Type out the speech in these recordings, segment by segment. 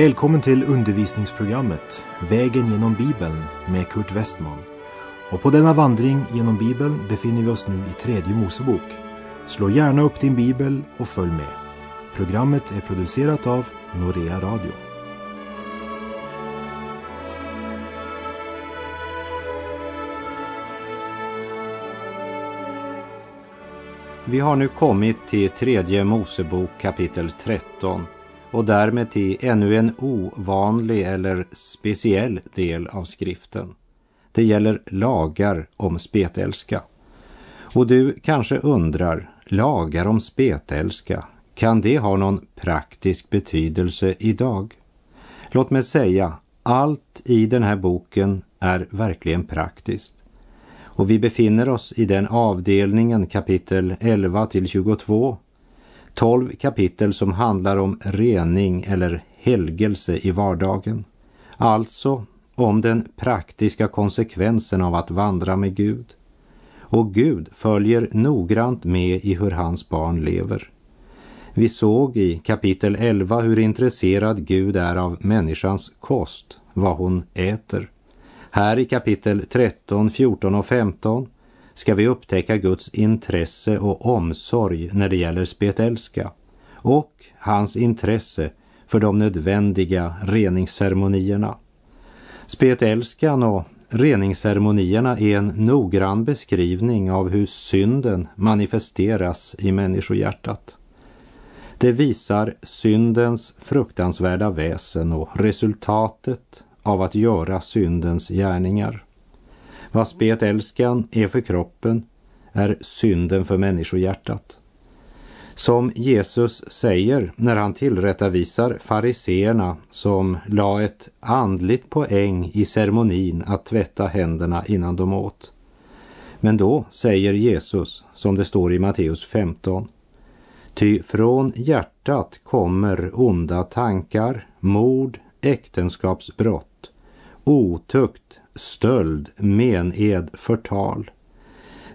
Välkommen till undervisningsprogrammet Vägen genom Bibeln med Kurt Westman. Och på denna vandring genom Bibeln befinner vi oss nu i tredje Mosebok. Slå gärna upp din bibel och följ med. Programmet är producerat av Norea Radio. Vi har nu kommit till tredje Mosebok kapitel 13 och därmed till ännu en ovanlig eller speciell del av skriften. Det gäller lagar om spetälska. Och du kanske undrar, lagar om spetälska, kan det ha någon praktisk betydelse idag? Låt mig säga, allt i den här boken är verkligen praktiskt. Och vi befinner oss i den avdelningen kapitel 11 till 22 12 kapitel som handlar om rening eller helgelse i vardagen. Alltså om den praktiska konsekvensen av att vandra med Gud. Och Gud följer noggrant med i hur hans barn lever. Vi såg i kapitel 11 hur intresserad Gud är av människans kost, vad hon äter. Här i kapitel 13, 14 och 15 ska vi upptäcka Guds intresse och omsorg när det gäller spetälska och hans intresse för de nödvändiga reningsceremonierna. Spetälskan och reningsceremonierna är en noggrann beskrivning av hur synden manifesteras i människohjärtat. Det visar syndens fruktansvärda väsen och resultatet av att göra syndens gärningar. Vad spetälskan är för kroppen är synden för människohjärtat. Som Jesus säger när han tillrättavisar fariseerna som la ett andligt poäng i ceremonin att tvätta händerna innan de åt. Men då säger Jesus, som det står i Matteus 15, Ty från hjärtat kommer onda tankar, mord, äktenskapsbrott, otukt, stöld, mened, förtal.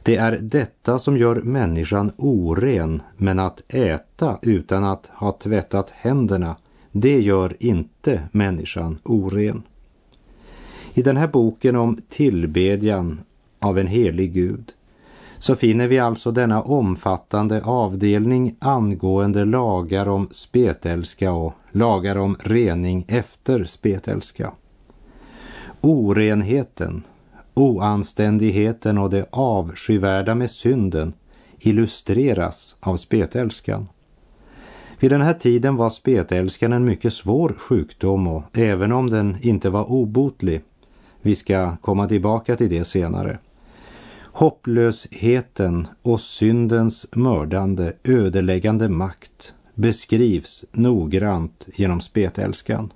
Det är detta som gör människan oren, men att äta utan att ha tvättat händerna, det gör inte människan oren. I den här boken om tillbedjan av en helig Gud så finner vi alltså denna omfattande avdelning angående lagar om spetälska och lagar om rening efter spetälska. Orenheten, oanständigheten och det avskyvärda med synden illustreras av spetälskan. Vid den här tiden var spetälskan en mycket svår sjukdom och även om den inte var obotlig, vi ska komma tillbaka till det senare, hopplösheten och syndens mördande, ödeläggande makt beskrivs noggrant genom spetälskan.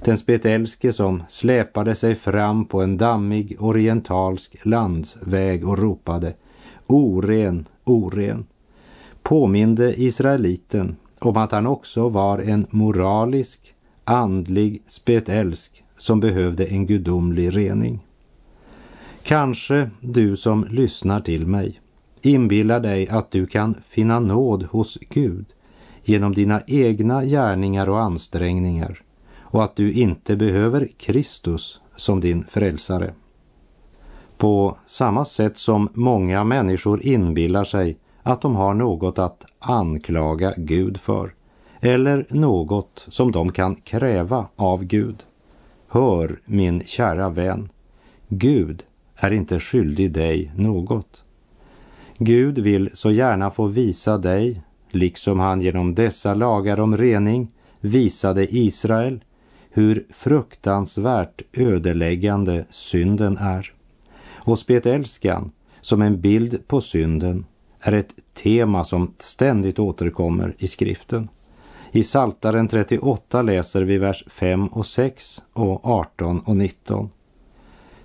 Den spetälske som släpade sig fram på en dammig orientalsk landsväg och ropade oren, oren, påminde israeliten om att han också var en moralisk, andlig spetälsk som behövde en gudomlig rening. Kanske du som lyssnar till mig inbillar dig att du kan finna nåd hos Gud genom dina egna gärningar och ansträngningar och att du inte behöver Kristus som din frälsare. På samma sätt som många människor inbillar sig att de har något att anklaga Gud för eller något som de kan kräva av Gud. Hör min kära vän, Gud är inte skyldig dig något. Gud vill så gärna få visa dig, liksom han genom dessa lagar om rening visade Israel, hur fruktansvärt ödeläggande synden är. Och spetälskan, som en bild på synden, är ett tema som ständigt återkommer i skriften. I Saltaren 38 läser vi vers 5 och 6 och 18 och 19.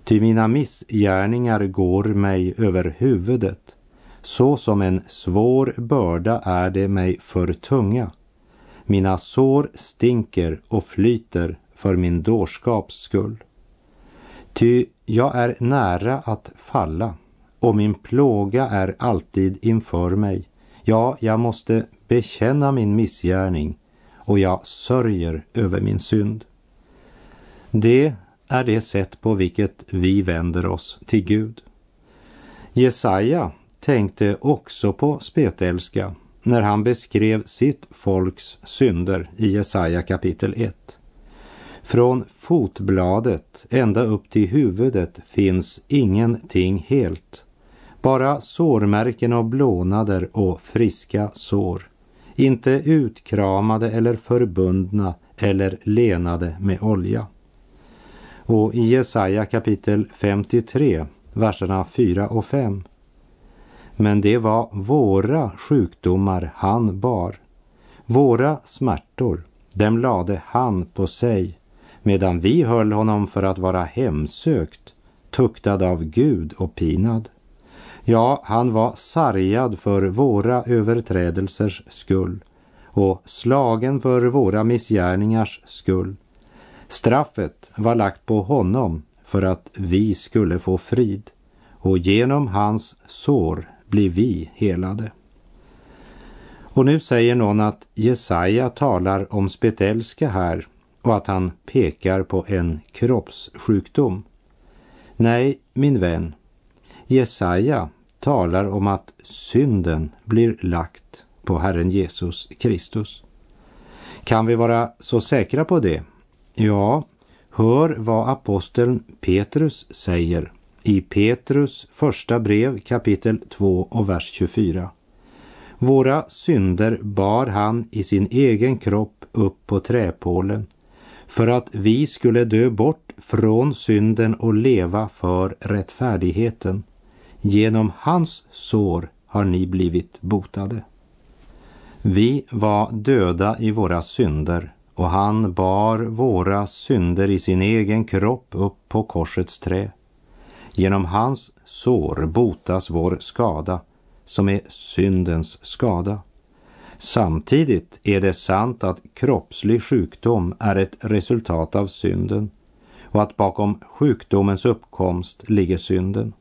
Ty mina missgärningar går mig över huvudet, så som en svår börda är det mig för tunga. Mina sår stinker och flyter för min dårskaps skull. Ty jag är nära att falla och min plåga är alltid inför mig. Ja, jag måste bekänna min missgärning och jag sörjer över min synd. Det är det sätt på vilket vi vänder oss till Gud. Jesaja tänkte också på spetälska när han beskrev sitt folks synder i Jesaja kapitel 1. Från fotbladet ända upp till huvudet finns ingenting helt. Bara sårmärken och blånader och friska sår. Inte utkramade eller förbundna eller lenade med olja. Och i Jesaja kapitel 53, verserna 4 och 5. Men det var våra sjukdomar han bar. Våra smärtor, dem lade han på sig, medan vi höll honom för att vara hemsökt, tuktad av Gud och pinad. Ja, han var sargad för våra överträdelsers skull och slagen för våra missgärningars skull. Straffet var lagt på honom för att vi skulle få frid och genom hans sår blir vi helade. Och nu säger någon att Jesaja talar om spetälska här och att han pekar på en kroppssjukdom. Nej, min vän, Jesaja talar om att synden blir lagt på Herren Jesus Kristus. Kan vi vara så säkra på det? Ja, hör vad aposteln Petrus säger i Petrus första brev kapitel 2 och vers 24. Våra synder bar han i sin egen kropp upp på träpålen för att vi skulle dö bort från synden och leva för rättfärdigheten. Genom hans sår har ni blivit botade. Vi var döda i våra synder och han bar våra synder i sin egen kropp upp på korsets trä. Genom hans sår botas vår skada, som är syndens skada. Samtidigt är det sant att kroppslig sjukdom är ett resultat av synden och att bakom sjukdomens uppkomst ligger synden.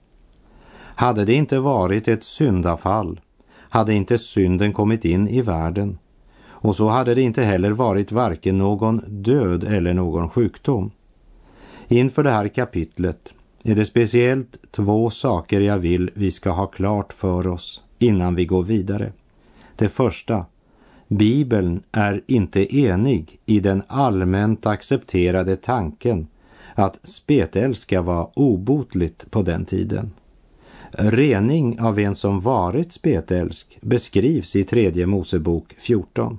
Hade det inte varit ett syndafall hade inte synden kommit in i världen och så hade det inte heller varit varken någon död eller någon sjukdom. Inför det här kapitlet är det speciellt två saker jag vill vi ska ha klart för oss innan vi går vidare. Det första, Bibeln är inte enig i den allmänt accepterade tanken att spetälska var obotligt på den tiden. Rening av en som varit spetälsk beskrivs i tredje Mosebok 14.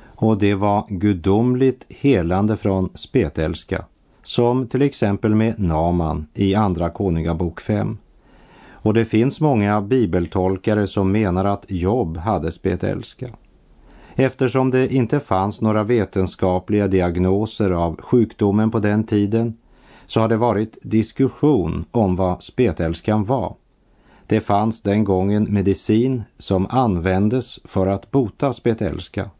Och det var gudomligt helande från spetälska som till exempel med Naman i Andra Konungabok 5. Och det finns många bibeltolkare som menar att Jobb hade spetälska. Eftersom det inte fanns några vetenskapliga diagnoser av sjukdomen på den tiden så har det varit diskussion om vad spetälskan var. Det fanns den gången medicin som användes för att bota spetälska.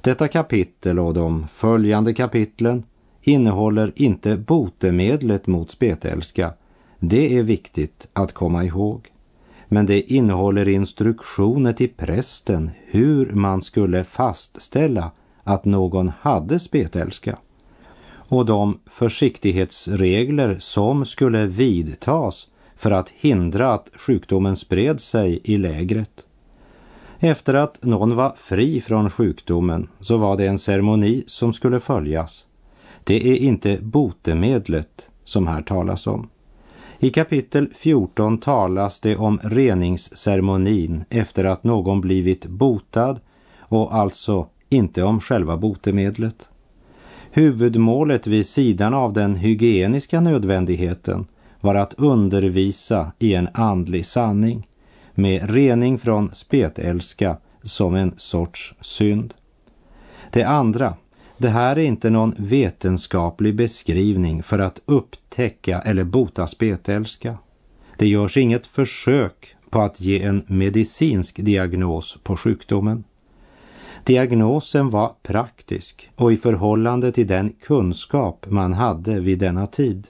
Detta kapitel och de följande kapitlen innehåller inte botemedlet mot spetälska. Det är viktigt att komma ihåg. Men det innehåller instruktioner till prästen hur man skulle fastställa att någon hade spetälska och de försiktighetsregler som skulle vidtas för att hindra att sjukdomen spred sig i lägret. Efter att någon var fri från sjukdomen så var det en ceremoni som skulle följas det är inte botemedlet som här talas om. I kapitel 14 talas det om reningsceremonin efter att någon blivit botad och alltså inte om själva botemedlet. Huvudmålet vid sidan av den hygieniska nödvändigheten var att undervisa i en andlig sanning med rening från spetälska som en sorts synd. Det andra det här är inte någon vetenskaplig beskrivning för att upptäcka eller bota spetälska. Det görs inget försök på att ge en medicinsk diagnos på sjukdomen. Diagnosen var praktisk och i förhållande till den kunskap man hade vid denna tid.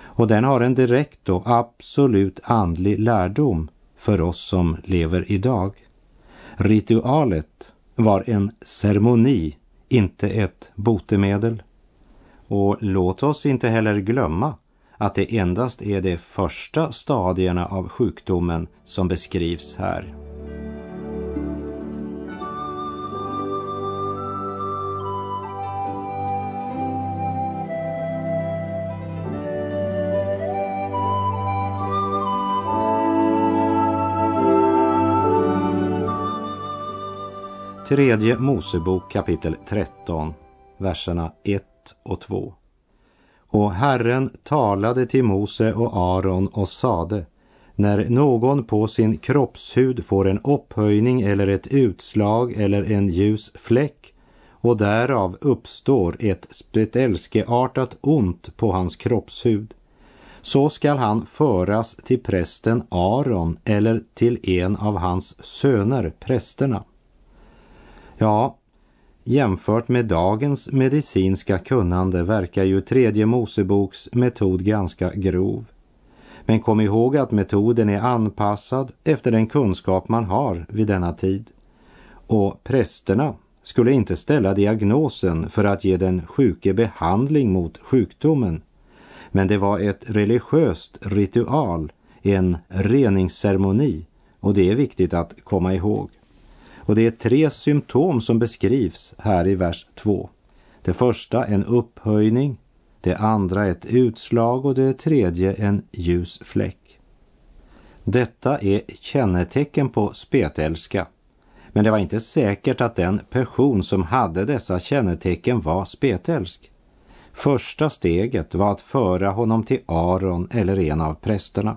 Och den har en direkt och absolut andlig lärdom för oss som lever idag. Ritualet var en ceremoni, inte ett botemedel. Och låt oss inte heller glömma att det endast är de första stadierna av sjukdomen som beskrivs här. Tredje Mosebok kapitel 13, verserna 1 och 2. Och Herren talade till Mose och Aron och sade, när någon på sin kroppshud får en upphöjning eller ett utslag eller en ljus fläck och därav uppstår ett spetälskeartat ont på hans kroppshud, så skall han föras till prästen Aron eller till en av hans söner, prästerna. Ja, jämfört med dagens medicinska kunnande verkar ju tredje Moseboks metod ganska grov. Men kom ihåg att metoden är anpassad efter den kunskap man har vid denna tid. Och prästerna skulle inte ställa diagnosen för att ge den sjuke behandling mot sjukdomen. Men det var ett religiöst ritual, en reningsceremoni och det är viktigt att komma ihåg. Och det är tre symptom som beskrivs här i vers 2. Det första en upphöjning, det andra ett utslag och det tredje en ljus fläck. Detta är kännetecken på spetälska. Men det var inte säkert att den person som hade dessa kännetecken var spetälsk. Första steget var att föra honom till Aron eller en av prästerna.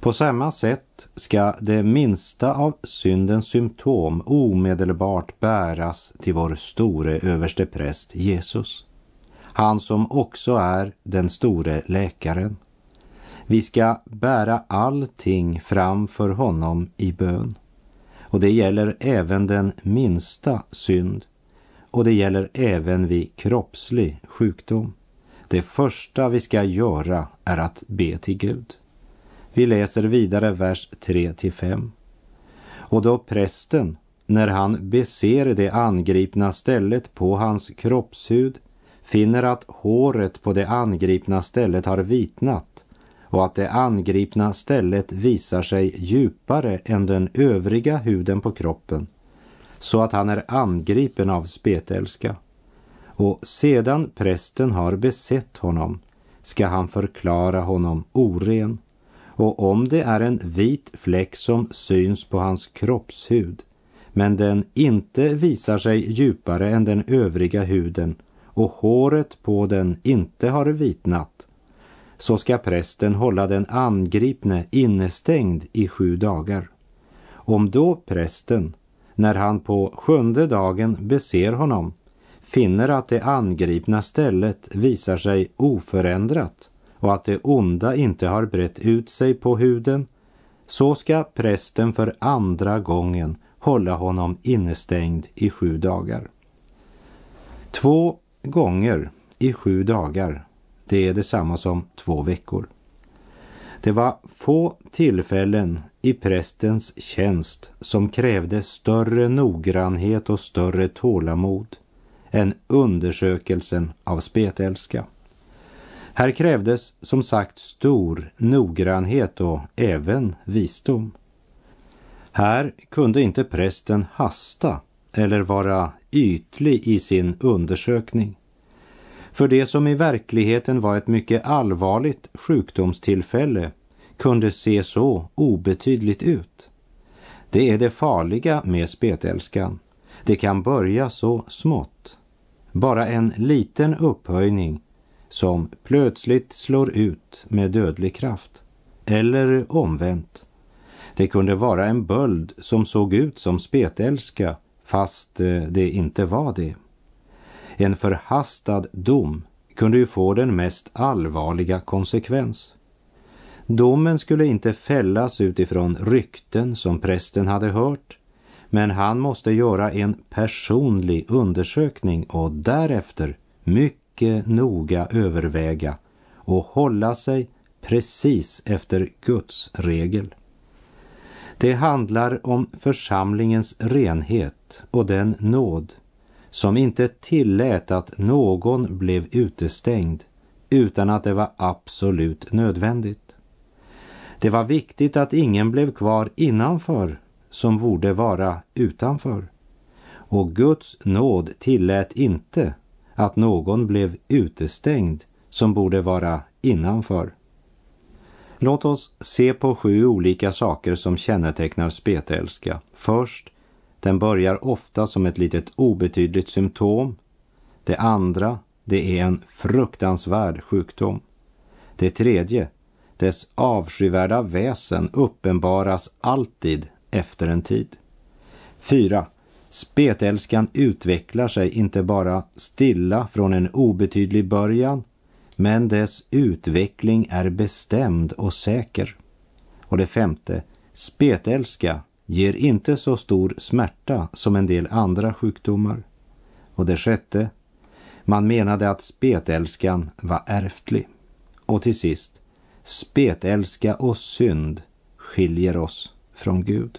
På samma sätt ska det minsta av syndens symptom omedelbart bäras till vår store överste präst Jesus. Han som också är den store läkaren. Vi ska bära allting framför honom i bön. Och det gäller även den minsta synd. Och det gäller även vid kroppslig sjukdom. Det första vi ska göra är att be till Gud. Vi läser vidare vers 3-5. Och då prästen, när han beser det angripna stället på hans kroppshud, finner att håret på det angripna stället har vitnat och att det angripna stället visar sig djupare än den övriga huden på kroppen, så att han är angripen av spetälska. Och sedan prästen har besett honom ska han förklara honom oren och om det är en vit fläck som syns på hans kroppshud, men den inte visar sig djupare än den övriga huden och håret på den inte har vitnat, så ska prästen hålla den angripne innestängd i sju dagar. Om då prästen, när han på sjunde dagen beser honom, finner att det angripna stället visar sig oförändrat och att det onda inte har brett ut sig på huden, så ska prästen för andra gången hålla honom innestängd i sju dagar. Två gånger i sju dagar, det är detsamma som två veckor. Det var få tillfällen i prästens tjänst som krävde större noggrannhet och större tålamod än undersökelsen av spetälska. Här krävdes som sagt stor noggrannhet och även visdom. Här kunde inte prästen hasta eller vara ytlig i sin undersökning. För det som i verkligheten var ett mycket allvarligt sjukdomstillfälle kunde se så obetydligt ut. Det är det farliga med spetälskan. Det kan börja så smått. Bara en liten upphöjning som plötsligt slår ut med dödlig kraft. Eller omvänt. Det kunde vara en böld som såg ut som spetälska fast eh, det inte var det. En förhastad dom kunde ju få den mest allvarliga konsekvens. Domen skulle inte fällas utifrån rykten som prästen hade hört, men han måste göra en personlig undersökning och därefter mycket mycket noga överväga och hålla sig precis efter Guds regel. Det handlar om församlingens renhet och den nåd som inte tillät att någon blev utestängd utan att det var absolut nödvändigt. Det var viktigt att ingen blev kvar innanför som borde vara utanför. Och Guds nåd tillät inte att någon blev utestängd som borde vara innanför. Låt oss se på sju olika saker som kännetecknar spetälska. Först, den börjar ofta som ett litet obetydligt symptom. Det andra, det är en fruktansvärd sjukdom. Det tredje, dess avskyvärda väsen uppenbaras alltid efter en tid. 4. Spetälskan utvecklar sig inte bara stilla från en obetydlig början, men dess utveckling är bestämd och säker. Och det femte, spetälska ger inte så stor smärta som en del andra sjukdomar. Och det sjätte, man menade att spetälskan var ärftlig. Och till sist, spetälska och synd skiljer oss från Gud.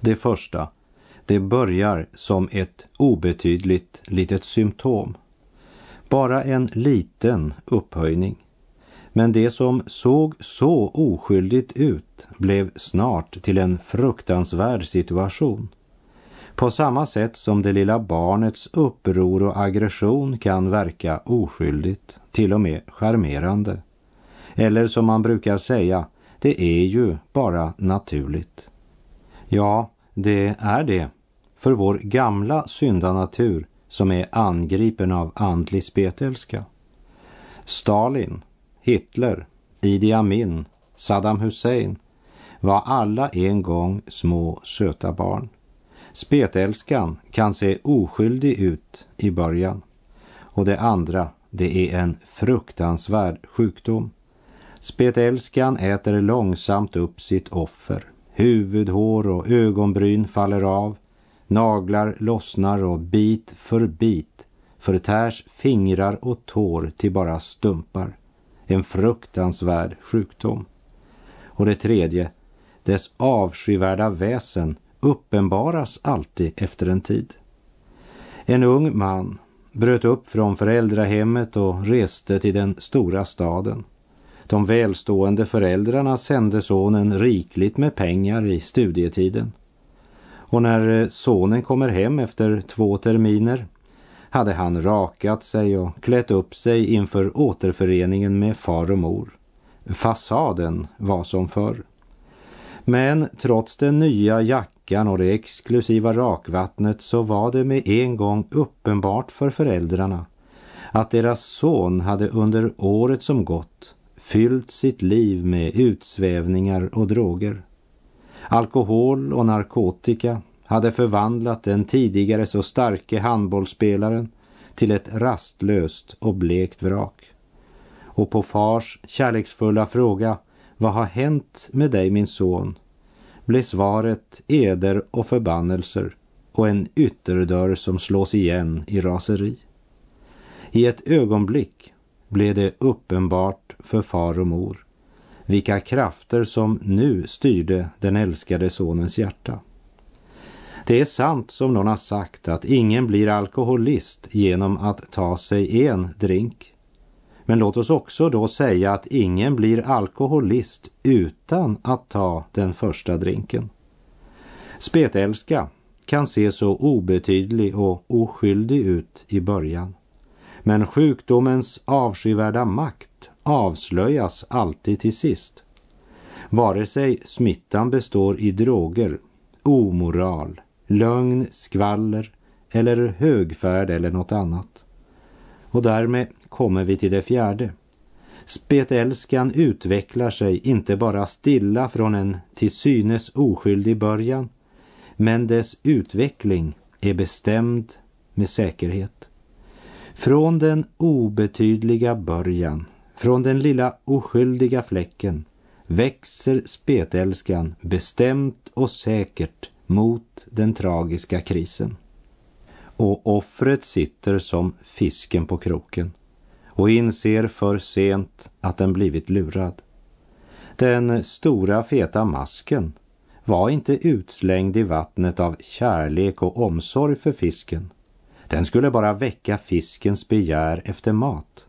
Det första, det börjar som ett obetydligt litet symptom. Bara en liten upphöjning. Men det som såg så oskyldigt ut blev snart till en fruktansvärd situation. På samma sätt som det lilla barnets uppror och aggression kan verka oskyldigt, till och med charmerande. Eller som man brukar säga, det är ju bara naturligt. Ja, det är det för vår gamla syndanatur som är angripen av andlig spetälska. Stalin, Hitler, Idi Amin, Saddam Hussein var alla en gång små söta barn. Spetälskan kan se oskyldig ut i början och det andra, det är en fruktansvärd sjukdom. Spetälskan äter långsamt upp sitt offer. Huvudhår och ögonbryn faller av, naglar lossnar och bit för bit förtärs fingrar och tår till bara stumpar. En fruktansvärd sjukdom. Och det tredje, dess avskyvärda väsen uppenbaras alltid efter en tid. En ung man bröt upp från föräldrahemmet och reste till den stora staden. De välstående föräldrarna sände sonen rikligt med pengar i studietiden. Och när eh, sonen kommer hem efter två terminer hade han rakat sig och klätt upp sig inför återföreningen med far och mor. Fasaden var som förr. Men trots den nya jackan och det exklusiva rakvattnet så var det med en gång uppenbart för föräldrarna att deras son hade under året som gått fyllt sitt liv med utsvävningar och droger. Alkohol och narkotika hade förvandlat den tidigare så starke handbollsspelaren till ett rastlöst och blekt vrak. Och på fars kärleksfulla fråga Vad har hänt med dig min son? blev svaret eder och förbannelser och en ytterdörr som slås igen i raseri. I ett ögonblick blev det uppenbart för far och mor vilka krafter som nu styrde den älskade sonens hjärta. Det är sant som någon har sagt att ingen blir alkoholist genom att ta sig en drink. Men låt oss också då säga att ingen blir alkoholist utan att ta den första drinken. Spetälska kan se så obetydlig och oskyldig ut i början. Men sjukdomens avskyvärda makt avslöjas alltid till sist. Vare sig smittan består i droger, omoral, lögn, skvaller eller högfärd eller något annat. Och därmed kommer vi till det fjärde. Spetälskan utvecklar sig inte bara stilla från en till synes oskyldig början, men dess utveckling är bestämd med säkerhet. Från den obetydliga början, från den lilla oskyldiga fläcken, växer spetälskan bestämt och säkert mot den tragiska krisen. Och offret sitter som fisken på kroken och inser för sent att den blivit lurad. Den stora feta masken var inte utslängd i vattnet av kärlek och omsorg för fisken. Den skulle bara väcka fiskens begär efter mat.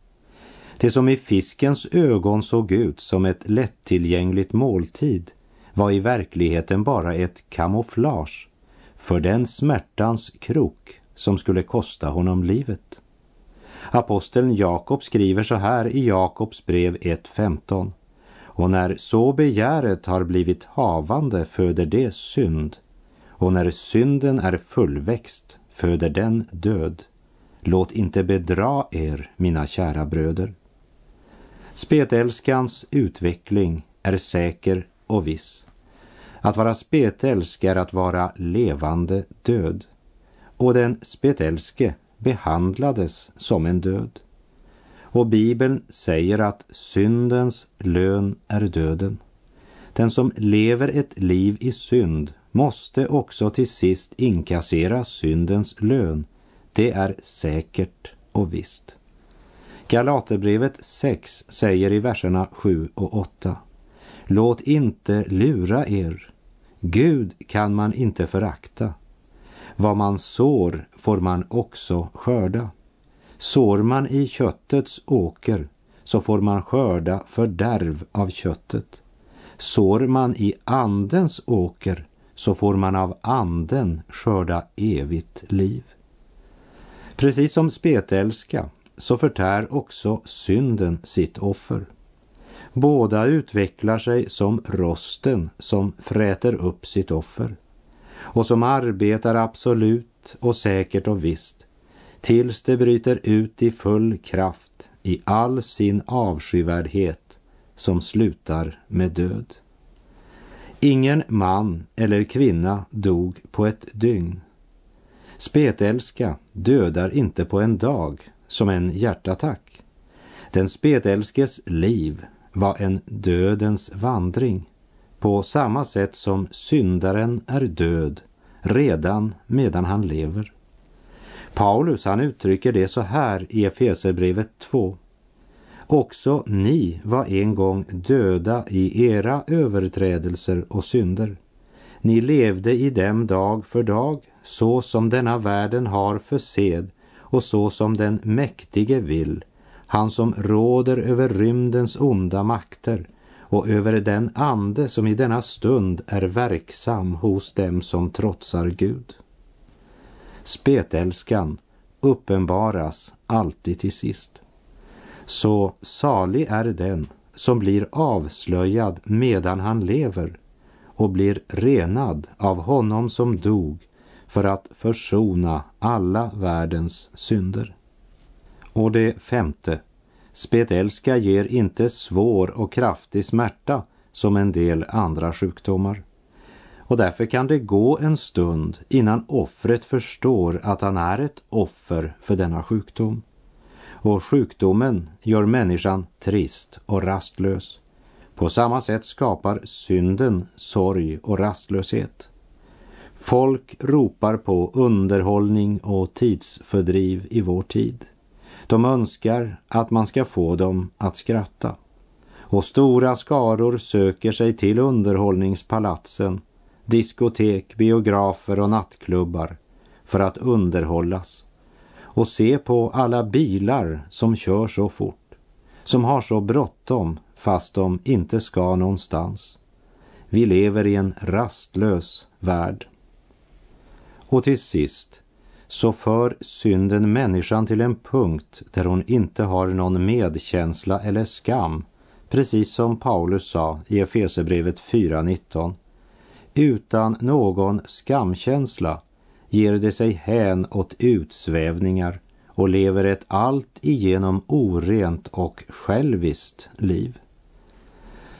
Det som i fiskens ögon såg ut som ett lättillgängligt måltid var i verkligheten bara ett kamouflage för den smärtans krok som skulle kosta honom livet. Aposteln Jakob skriver så här i Jakobs brev 1.15. Och när så begäret har blivit havande föder det synd. Och när synden är fullväxt föder den död. Låt inte bedra er, mina kära bröder. Spetälskans utveckling är säker och viss. Att vara spetälsk är att vara levande död. Och den spetälske behandlades som en död. Och Bibeln säger att syndens lön är döden. Den som lever ett liv i synd måste också till sist inkassera syndens lön. Det är säkert och visst. Galaterbrevet 6 säger i verserna 7 och 8. Låt inte lura er. Gud kan man inte förakta. Vad man sår får man också skörda. Sår man i köttets åker så får man skörda fördärv av köttet. Sår man i andens åker så får man av anden skörda evigt liv. Precis som spetälska så förtär också synden sitt offer. Båda utvecklar sig som rosten som fräter upp sitt offer och som arbetar absolut och säkert och visst tills det bryter ut i full kraft i all sin avskyvärdhet som slutar med död. Ingen man eller kvinna dog på ett dygn. Spetälska dödar inte på en dag som en hjärtattack. Den spetälskes liv var en dödens vandring på samma sätt som syndaren är död redan medan han lever. Paulus han uttrycker det så här i Efesierbrevet 2. Också ni var en gång döda i era överträdelser och synder. Ni levde i dem dag för dag, så som denna världen har för sed och så som den mäktige vill, han som råder över rymdens onda makter och över den ande som i denna stund är verksam hos dem som trotsar Gud. Spetälskan uppenbaras alltid till sist. Så salig är den som blir avslöjad medan han lever och blir renad av honom som dog för att försona alla världens synder. Och det femte. Spetälska ger inte svår och kraftig smärta som en del andra sjukdomar. Och därför kan det gå en stund innan offret förstår att han är ett offer för denna sjukdom. Och sjukdomen gör människan trist och rastlös. På samma sätt skapar synden sorg och rastlöshet. Folk ropar på underhållning och tidsfördriv i vår tid. De önskar att man ska få dem att skratta. Och stora skaror söker sig till underhållningspalatsen, diskotek, biografer och nattklubbar för att underhållas och se på alla bilar som kör så fort, som har så bråttom fast de inte ska någonstans. Vi lever i en rastlös värld. Och till sist så för synden människan till en punkt där hon inte har någon medkänsla eller skam, precis som Paulus sa i Efesebrevet 4.19. Utan någon skamkänsla ger det sig hän åt utsvävningar och lever ett allt igenom orent och själviskt liv.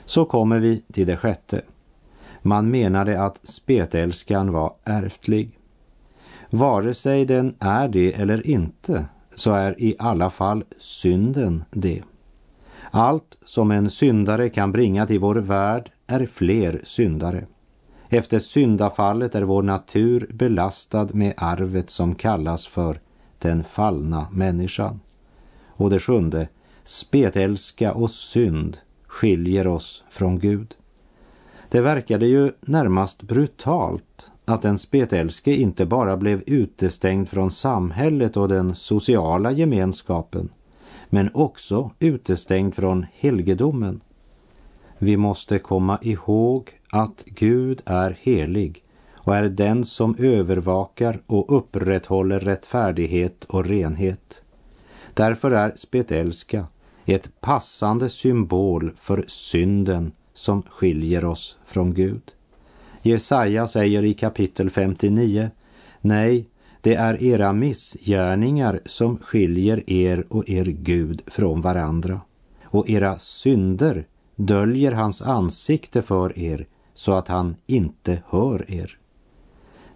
Så kommer vi till det sjätte. Man menade att spetälskan var ärftlig. Vare sig den är det eller inte så är i alla fall synden det. Allt som en syndare kan bringa till vår värld är fler syndare. Efter syndafallet är vår natur belastad med arvet som kallas för den fallna människan. Och det sjunde, spetälska och synd skiljer oss från Gud. Det verkade ju närmast brutalt att den spetälske inte bara blev utestängd från samhället och den sociala gemenskapen, men också utestängd från helgedomen. Vi måste komma ihåg att Gud är helig och är den som övervakar och upprätthåller rättfärdighet och renhet. Därför är spetälska ett passande symbol för synden som skiljer oss från Gud. Jesaja säger i kapitel 59 Nej, det är era missgärningar som skiljer er och er Gud från varandra och era synder döljer hans ansikte för er så att han inte hör er.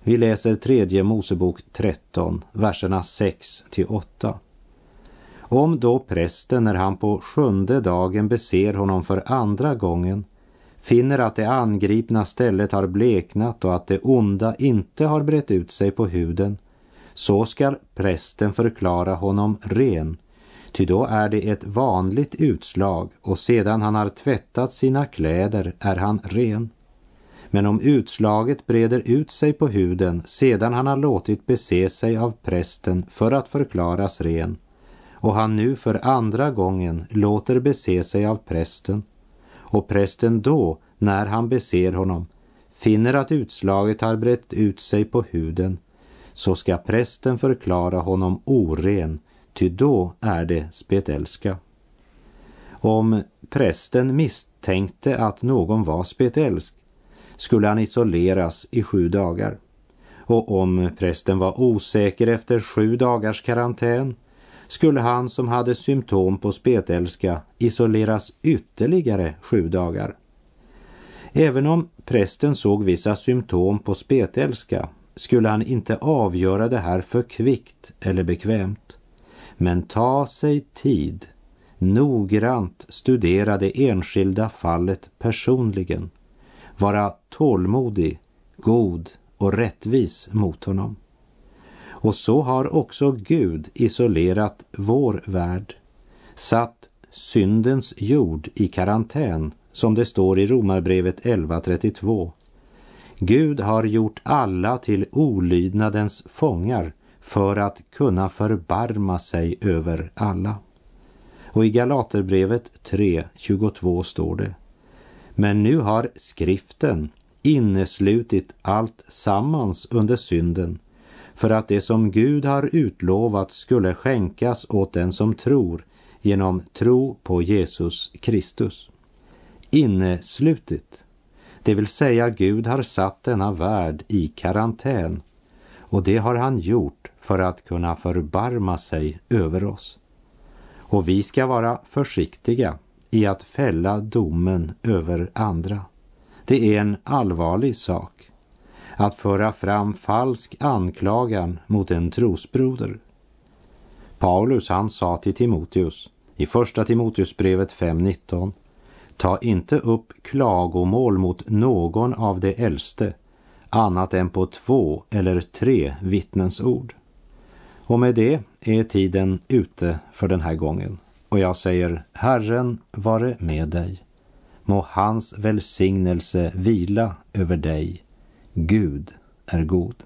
Vi läser tredje Mosebok 13, verserna 6 till 8. Om då prästen när han på sjunde dagen beser honom för andra gången finner att det angripna stället har bleknat och att det onda inte har brett ut sig på huden, så skall prästen förklara honom ren, ty då är det ett vanligt utslag och sedan han har tvättat sina kläder är han ren. Men om utslaget breder ut sig på huden sedan han har låtit bese sig av prästen för att förklaras ren och han nu för andra gången låter bese sig av prästen och prästen då, när han beser honom, finner att utslaget har brett ut sig på huden, så ska prästen förklara honom oren, ty då är det spetälska. Om prästen misstänkte att någon var spetälsk skulle han isoleras i sju dagar. Och om prästen var osäker efter sju dagars karantän skulle han som hade symptom på spetälska isoleras ytterligare sju dagar. Även om prästen såg vissa symptom på spetälska skulle han inte avgöra det här för kvickt eller bekvämt, men ta sig tid, noggrant studera det enskilda fallet personligen, vara tålmodig, god och rättvis mot honom. Och så har också Gud isolerat vår värld, satt syndens jord i karantän, som det står i Romarbrevet 11.32. Gud har gjort alla till olydnadens fångar för att kunna förbarma sig över alla. Och i Galaterbrevet 3.22 står det Men nu har skriften inneslutit allt sammans under synden för att det som Gud har utlovat skulle skänkas åt den som tror genom tro på Jesus Kristus. Inneslutet, det vill säga Gud har satt denna värld i karantän och det har han gjort för att kunna förbarma sig över oss. Och vi ska vara försiktiga i att fälla domen över andra. Det är en allvarlig sak att föra fram falsk anklagan mot en trosbroder. Paulus han sa till Timoteus i första Timoteusbrevet 5.19 Ta inte upp klagomål mot någon av de äldste annat än på två eller tre vittnens ord. Och med det är tiden ute för den här gången. Och jag säger Herren vare med dig. Må hans välsignelse vila över dig Gud är god.